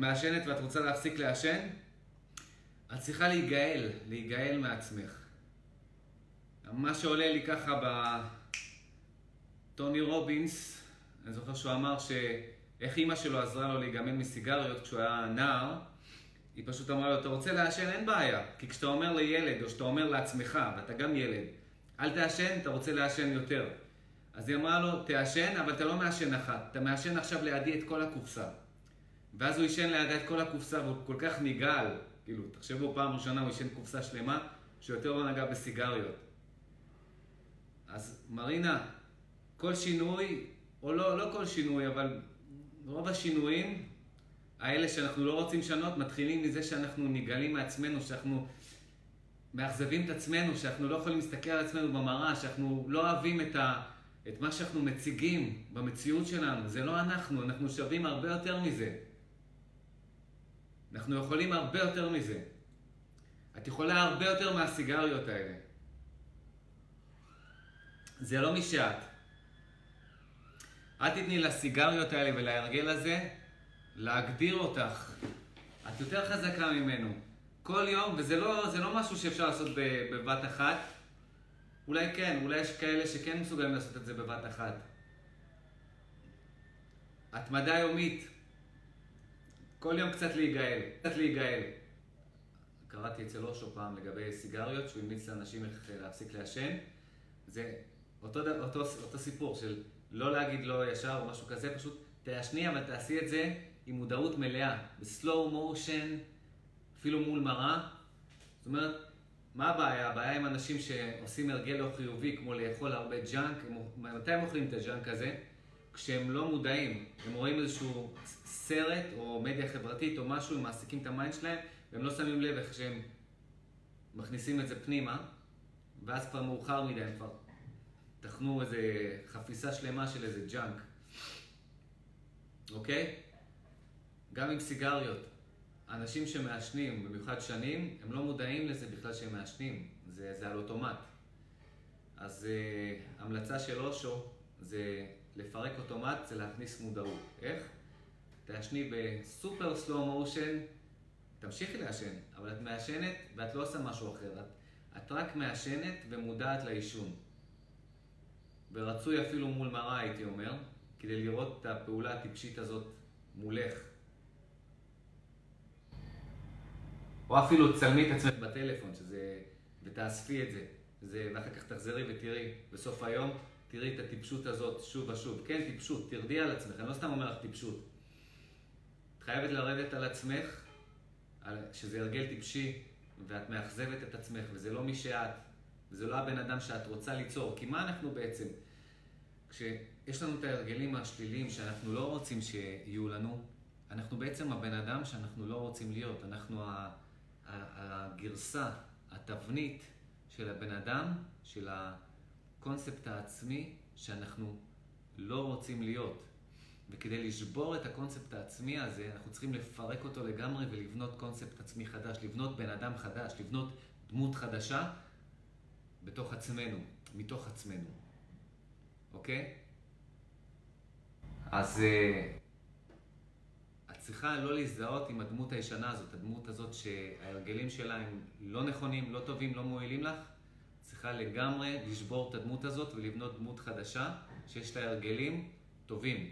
מעשנת ואת רוצה להפסיק לעשן? את צריכה להיגאל, להיגאל מעצמך. מה שעולה לי ככה ב... טוני רובינס, אני זוכר שהוא אמר שאיך אימא שלו עזרה לו להיגמל מסיגריות כשהוא היה נער, היא פשוט אמרה לו, אתה רוצה לעשן? אין בעיה. כי כשאתה אומר לילד, או שאתה אומר לעצמך, ואתה גם ילד, אל תעשן, אתה רוצה לעשן יותר. אז היא אמרה לו, תעשן, אבל אתה לא מעשן אחת, אתה מעשן עכשיו לידי את כל הקופסה. ואז הוא עישן לידה את כל הקופסה, והוא כל כך נגעל, כאילו, תחשבו, פעם ראשונה הוא עישן קופסה שלמה, שיותר לא נגע בסיגריות. אז מרינה, כל שינוי, או לא, לא כל שינוי, אבל רוב השינויים האלה שאנחנו לא רוצים לשנות, מתחילים מזה שאנחנו נגלים מעצמנו, שאנחנו מאכזבים את עצמנו, שאנחנו לא יכולים להסתכל על עצמנו במראה, שאנחנו לא אוהבים את, ה, את מה שאנחנו מציגים במציאות שלנו. זה לא אנחנו, אנחנו שווים הרבה יותר מזה. אנחנו יכולים הרבה יותר מזה. את יכולה הרבה יותר מהסיגריות האלה. זה לא מי שאת. אל תתני לסיגריות האלה ולהרגל הזה להגדיר אותך. את יותר חזקה ממנו. כל יום, וזה לא, לא משהו שאפשר לעשות בבת אחת. אולי כן, אולי יש כאלה שכן מסוגלים לעשות את זה בבת אחת. התמדה יומית. כל יום קצת להיגאל. קצת להיגאל. קראתי אצל אושו פעם לגבי סיגריות, שהוא המליץ לאנשים איך להפסיק לעשן. זה אותו, אותו, אותו סיפור של לא להגיד לא ישר או משהו כזה, פשוט תעשני, אבל תעשי את זה עם מודעות מלאה, ב slow motion, אפילו מול מראה. זאת אומרת, מה הבעיה? הבעיה עם אנשים שעושים הרגל לא חיובי, כמו לאכול הרבה ג'אנק, מתי הם אוכלים את הג'אנק הזה? כשהם לא מודעים, הם רואים איזשהו סרט או מדיה חברתית או משהו, הם מעסיקים את ה mind שלהם, והם לא שמים לב איך שהם מכניסים את זה פנימה, ואז כבר מאוחר מדי, הם כבר טחנו איזה חפיסה שלמה של איזה ג'אנק, אוקיי? גם עם סיגריות. אנשים שמעשנים, במיוחד שנים, הם לא מודעים לזה בכלל שהם מעשנים. זה, זה על אוטומט. אז uh, המלצה של אושו זה לפרק אוטומט, זה להכניס מודעות. איך? תעשני בסופר סלואו מושן, תמשיכי לעשן, אבל את מעשנת ואת לא עושה משהו אחר. את, את רק מעשנת ומודעת לעישון. ורצוי אפילו מול מראה, הייתי אומר, כדי לראות את הפעולה הטיפשית הזאת מולך. או אפילו תצלמי את עצמך בטלפון, שזה... ותאספי את זה. זה... ואחר כך תחזרי ותראי בסוף היום, תראי את הטיפשות הזאת שוב ושוב. כן, טיפשות, תרדי על עצמך, אני לא סתם אומר לך טיפשות. את חייבת לרדת על עצמך, שזה הרגל טיפשי, ואת מאכזבת את עצמך, וזה לא מי שאת. וזה לא הבן אדם שאת רוצה ליצור. כי מה אנחנו בעצם? כשיש לנו את ההרגלים השליליים שאנחנו לא רוצים שיהיו לנו, אנחנו בעצם הבן אדם שאנחנו לא רוצים להיות. אנחנו הגרסה, התבנית של הבן אדם, של הקונספט העצמי שאנחנו לא רוצים להיות. וכדי לשבור את הקונספט העצמי הזה, אנחנו צריכים לפרק אותו לגמרי ולבנות קונספט עצמי חדש, לבנות בן אדם חדש, לבנות דמות חדשה בתוך עצמנו, מתוך עצמנו, אוקיי? אז uh, את צריכה לא להזדהות עם הדמות הישנה הזאת, הדמות הזאת שההרגלים שלה הם לא נכונים, לא טובים, לא מועילים לך. צריכה לגמרי לשבור את הדמות הזאת ולבנות דמות חדשה שיש לה הרגלים טובים.